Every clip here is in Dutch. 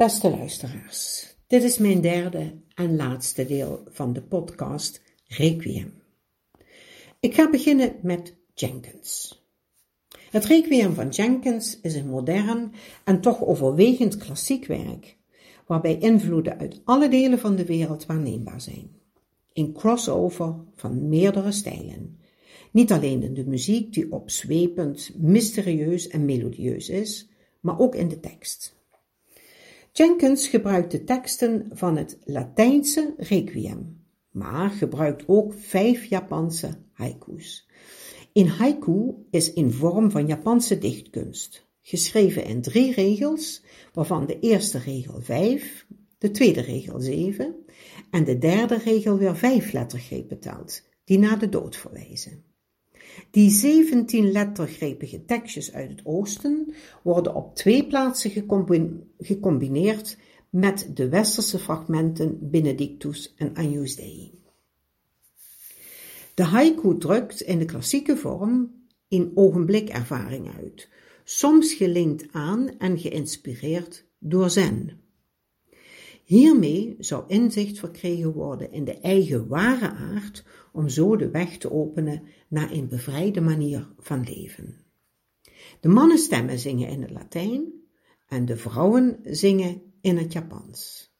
Beste luisteraars, dit is mijn derde en laatste deel van de podcast Requiem. Ik ga beginnen met Jenkins. Het Requiem van Jenkins is een modern en toch overwegend klassiek werk, waarbij invloeden uit alle delen van de wereld waarneembaar zijn. Een crossover van meerdere stijlen. Niet alleen in de muziek, die opzwepend, mysterieus en melodieus is, maar ook in de tekst. Jenkins gebruikt de teksten van het Latijnse Requiem, maar gebruikt ook vijf Japanse haiku's. Een haiku is een vorm van Japanse dichtkunst, geschreven in drie regels, waarvan de eerste regel vijf, de tweede regel zeven en de derde regel weer vijf lettergrepen telt, die naar de dood verwijzen. Die 17 lettergrepige tekstjes uit het oosten worden op twee plaatsen gecombineerd met de westerse fragmenten Benedictus en Agnus Dei. De haiku drukt in de klassieke vorm in ogenblikervaring uit, soms gelinkt aan en geïnspireerd door zen. Hiermee zou inzicht verkregen worden in de eigen ware aard om zo de weg te openen naar een bevrijde manier van leven. De mannenstemmen zingen in het Latijn en de vrouwen zingen in het Japans.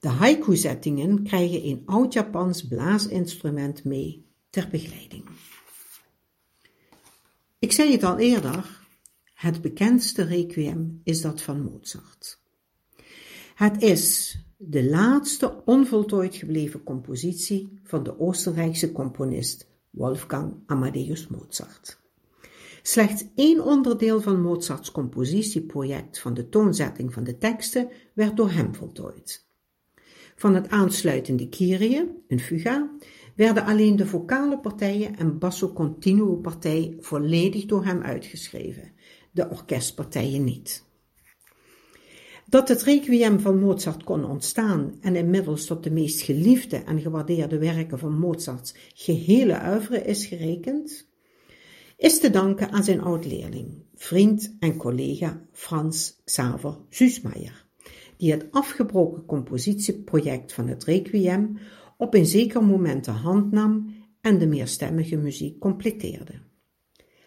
De haiku-zettingen krijgen een oud-Japans blaasinstrument mee ter begeleiding. Ik zei het al eerder, het bekendste requiem is dat van Mozart. Het is de laatste onvoltooid gebleven compositie van de Oostenrijkse componist Wolfgang Amadeus Mozart. Slechts één onderdeel van Mozarts compositieproject van de toonzetting van de teksten werd door hem voltooid. Van het aansluitende Kyrie, een fuga, werden alleen de vocale partijen en basso continuo partij volledig door hem uitgeschreven, de orkestpartijen niet. Dat het requiem van Mozart kon ontstaan en inmiddels tot de meest geliefde en gewaardeerde werken van Mozarts gehele oeuvre is gerekend, is te danken aan zijn oud-leerling, vriend en collega Frans Xaver Süssmayer, die het afgebroken compositieproject van het requiem op een zeker moment de hand nam en de meerstemmige muziek completeerde.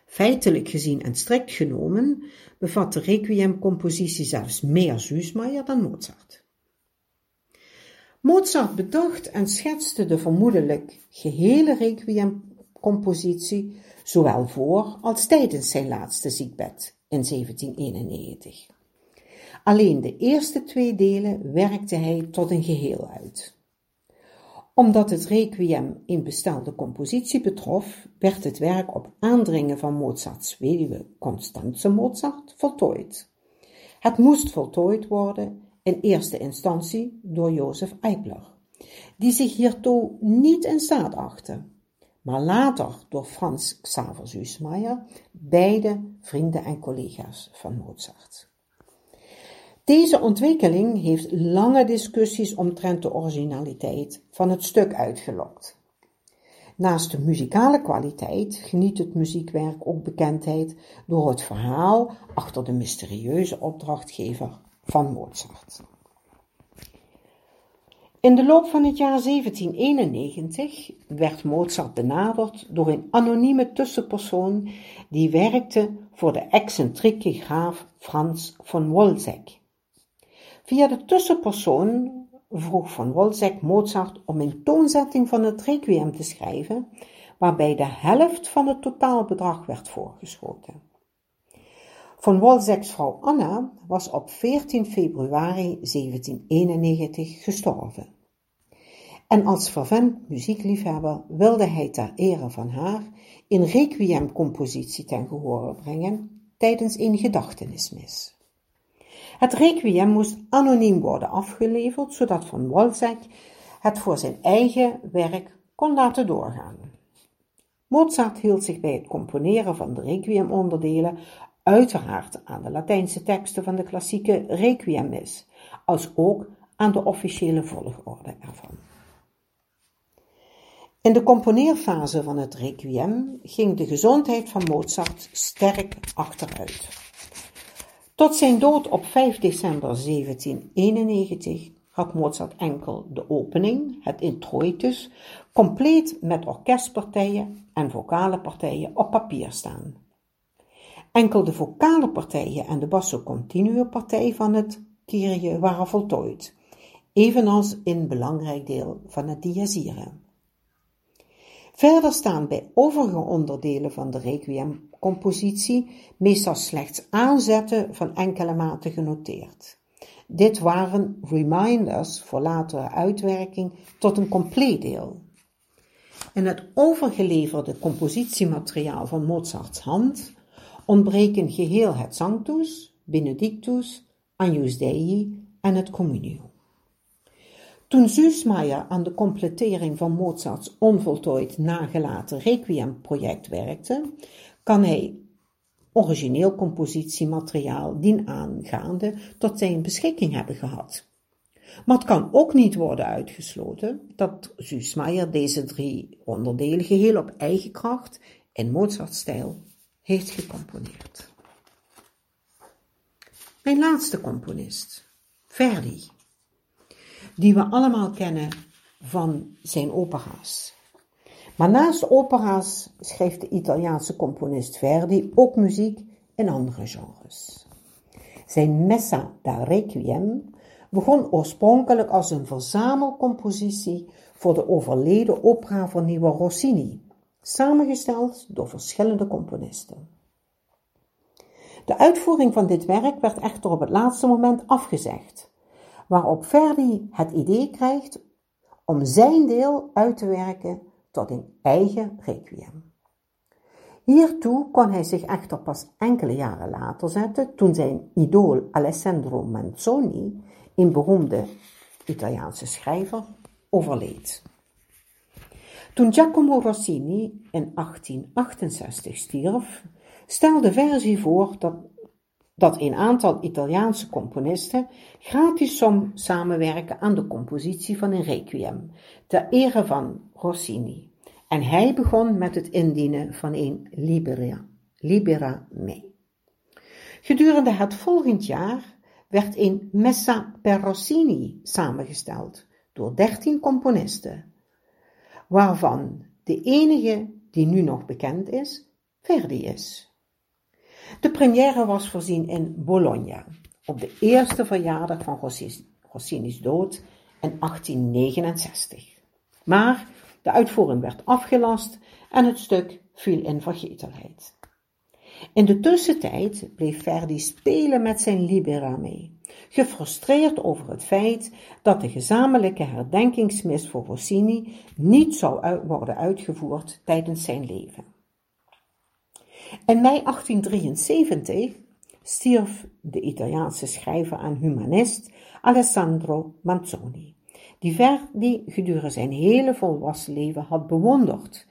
Feitelijk gezien en strikt genomen bevat de requiem-compositie zelfs meer Süssmayer dan Mozart. Mozart bedacht en schetste de vermoedelijk gehele requiem-compositie zowel voor als tijdens zijn laatste ziekbed in 1791. Alleen de eerste twee delen werkte hij tot een geheel uit omdat het requiem een bestelde compositie betrof, werd het werk op aandringen van Mozarts weduwe Constanze Mozart voltooid. Het moest voltooid worden in eerste instantie door Jozef Eibler, die zich hiertoe niet in staat achtte, maar later door Frans Xaver Süssmayer, beide vrienden en collega's van Mozart. Deze ontwikkeling heeft lange discussies omtrent de originaliteit van het stuk uitgelokt. Naast de muzikale kwaliteit geniet het muziekwerk ook bekendheid door het verhaal achter de mysterieuze opdrachtgever van Mozart. In de loop van het jaar 1791 werd Mozart benaderd door een anonieme tussenpersoon die werkte voor de excentrieke graaf Frans von Wolsegg. Via de tussenpersoon vroeg van Wolsek Mozart om een toonzetting van het requiem te schrijven, waarbij de helft van het totaalbedrag werd voorgeschoten. Von Wolseks vrouw Anna was op 14 februari 1791 gestorven. En als fervent muziekliefhebber wilde hij ter ere van haar een requiem-compositie ten gehore brengen tijdens een gedachtenismis. Het requiem moest anoniem worden afgeleverd, zodat Van Wolzek het voor zijn eigen werk kon laten doorgaan. Mozart hield zich bij het componeren van de requiemonderdelen uiteraard aan de Latijnse teksten van de klassieke requiemmis, als ook aan de officiële volgorde ervan. In de componeerfase van het requiem ging de gezondheid van Mozart sterk achteruit. Tot zijn dood op 5 december 1791 had Mozart enkel de opening, het introitus, compleet met orkestpartijen en vocale partijen op papier staan. Enkel de vocale partijen en de basso continue partij van het Kyrie waren voltooid, evenals in belangrijk deel van het diazire. Verder staan bij overige onderdelen van de requiem-compositie meestal slechts aanzetten van enkele maten genoteerd. Dit waren reminders voor latere uitwerking tot een compleet deel. In het overgeleverde compositiemateriaal van Mozarts hand ontbreken geheel het Sanctus, Benedictus, Agnus Dei en het Communio. Toen Süssmayr aan de completering van Mozarts onvoltooid nagelaten Requiem-project werkte, kan hij origineel compositiemateriaal dienaangaande tot zijn beschikking hebben gehad. Maar het kan ook niet worden uitgesloten dat Süssmayr deze drie onderdelen geheel op eigen kracht in Mozart-stijl heeft gecomponeerd. Mijn laatste componist, Verdi, die we allemaal kennen van zijn opera's. Maar naast opera's schreef de Italiaanse componist Verdi ook muziek in andere genres. Zijn Messa da Requiem begon oorspronkelijk als een verzamelcompositie voor de overleden opera van Nieuwe Rossini, samengesteld door verschillende componisten. De uitvoering van dit werk werd echter op het laatste moment afgezegd, waarop Verdi het idee krijgt om zijn deel uit te werken tot een eigen requiem. Hiertoe kon hij zich echter pas enkele jaren later zetten, toen zijn idool Alessandro Manzoni, een beroemde Italiaanse schrijver, overleed. Toen Giacomo Rossini in 1868 stierf, stelde Verdi voor dat, dat een aantal Italiaanse componisten gratis som samenwerken aan de compositie van een requiem, ter ere van Rossini. En hij begon met het indienen van een Libera, Libera Me. Gedurende het volgend jaar werd een Messa per Rossini samengesteld door dertien componisten, waarvan de enige die nu nog bekend is, Verdi is. De première was voorzien in Bologna, op de eerste verjaardag van Rossini's dood in 1869. Maar de uitvoering werd afgelast en het stuk viel in vergetelheid. In de tussentijd bleef Verdi spelen met zijn Libera mee, gefrustreerd over het feit dat de gezamenlijke herdenkingsmis voor Rossini niet zou worden uitgevoerd tijdens zijn leven. In mei 1873 stierf de Italiaanse schrijver en humanist Alessandro Manzoni, die Verdi gedurende zijn hele volwassen leven had bewonderd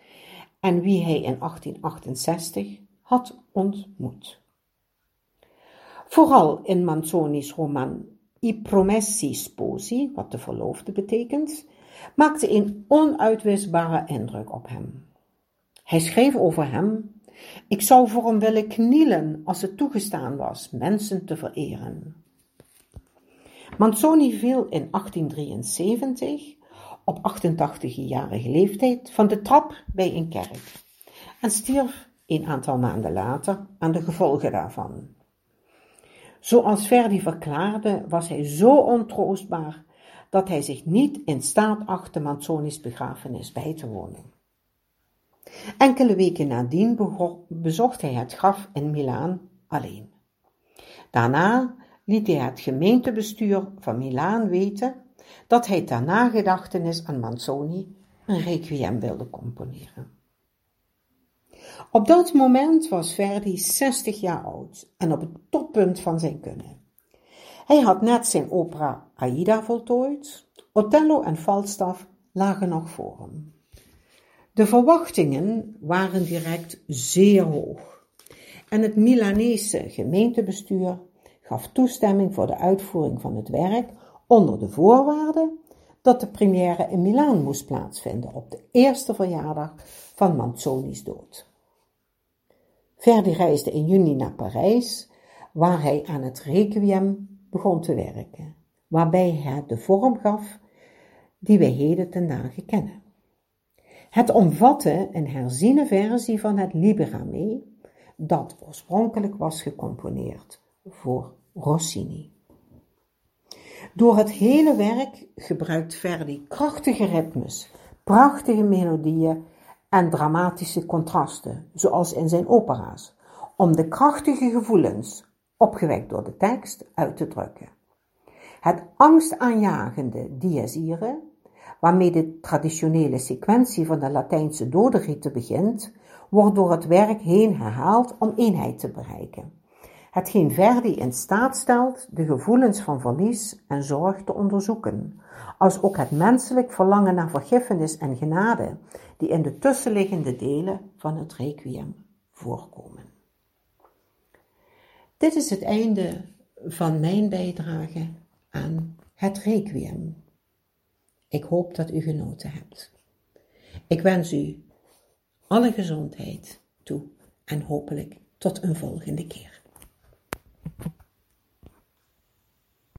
en wie hij in 1868 had ontmoet. Vooral in Manzoni's roman I Promessi Sposi, wat de verloofde betekent, maakte een onuitwisbare indruk op hem. Hij schreef over hem ik zou voor hem willen knielen als het toegestaan was mensen te vereren. Manzoni viel in 1873 op 88-jarige leeftijd van de trap bij een kerk en stierf een aantal maanden later aan de gevolgen daarvan. Zoals Verdi verklaarde, was hij zo ontroostbaar dat hij zich niet in staat achtte Manzoni's begrafenis bij te wonen. Enkele weken nadien bezocht hij het graf in Milaan alleen. Daarna liet hij het gemeentebestuur van Milaan weten dat hij ter nagedachtenis aan Manzoni een requiem wilde componeren. Op dat moment was Verdi 60 jaar oud en op het toppunt van zijn kunnen. Hij had net zijn opera Aida voltooid, Othello en Falstaff lagen nog voor hem. De verwachtingen waren direct zeer hoog en het Milanese gemeentebestuur gaf toestemming voor de uitvoering van het werk onder de voorwaarde dat de première in Milaan moest plaatsvinden op de eerste verjaardag van Manzoni's dood. Verdi reisde in juni naar Parijs, waar hij aan het requiem begon te werken, waarbij hij de vorm gaf die wij heden ten dagen kennen. Het omvatte een herziene versie van het Libera dat oorspronkelijk was gecomponeerd voor Rossini. Door het hele werk gebruikt Verdi krachtige ritmes, prachtige melodieën en dramatische contrasten, zoals in zijn opera's, om de krachtige gevoelens, opgewekt door de tekst, uit te drukken. Het angstaanjagende dies waarmee de traditionele sequentie van de Latijnse dodenriten begint, wordt door het werk heen herhaald om eenheid te bereiken. Hetgeen Verdi in staat stelt de gevoelens van verlies en zorg te onderzoeken, als ook het menselijk verlangen naar vergiffenis en genade, die in de tussenliggende delen van het requiem voorkomen. Dit is het einde van mijn bijdrage aan het requiem. Ik hoop dat u genoten hebt. Ik wens u alle gezondheid toe en hopelijk tot een volgende keer.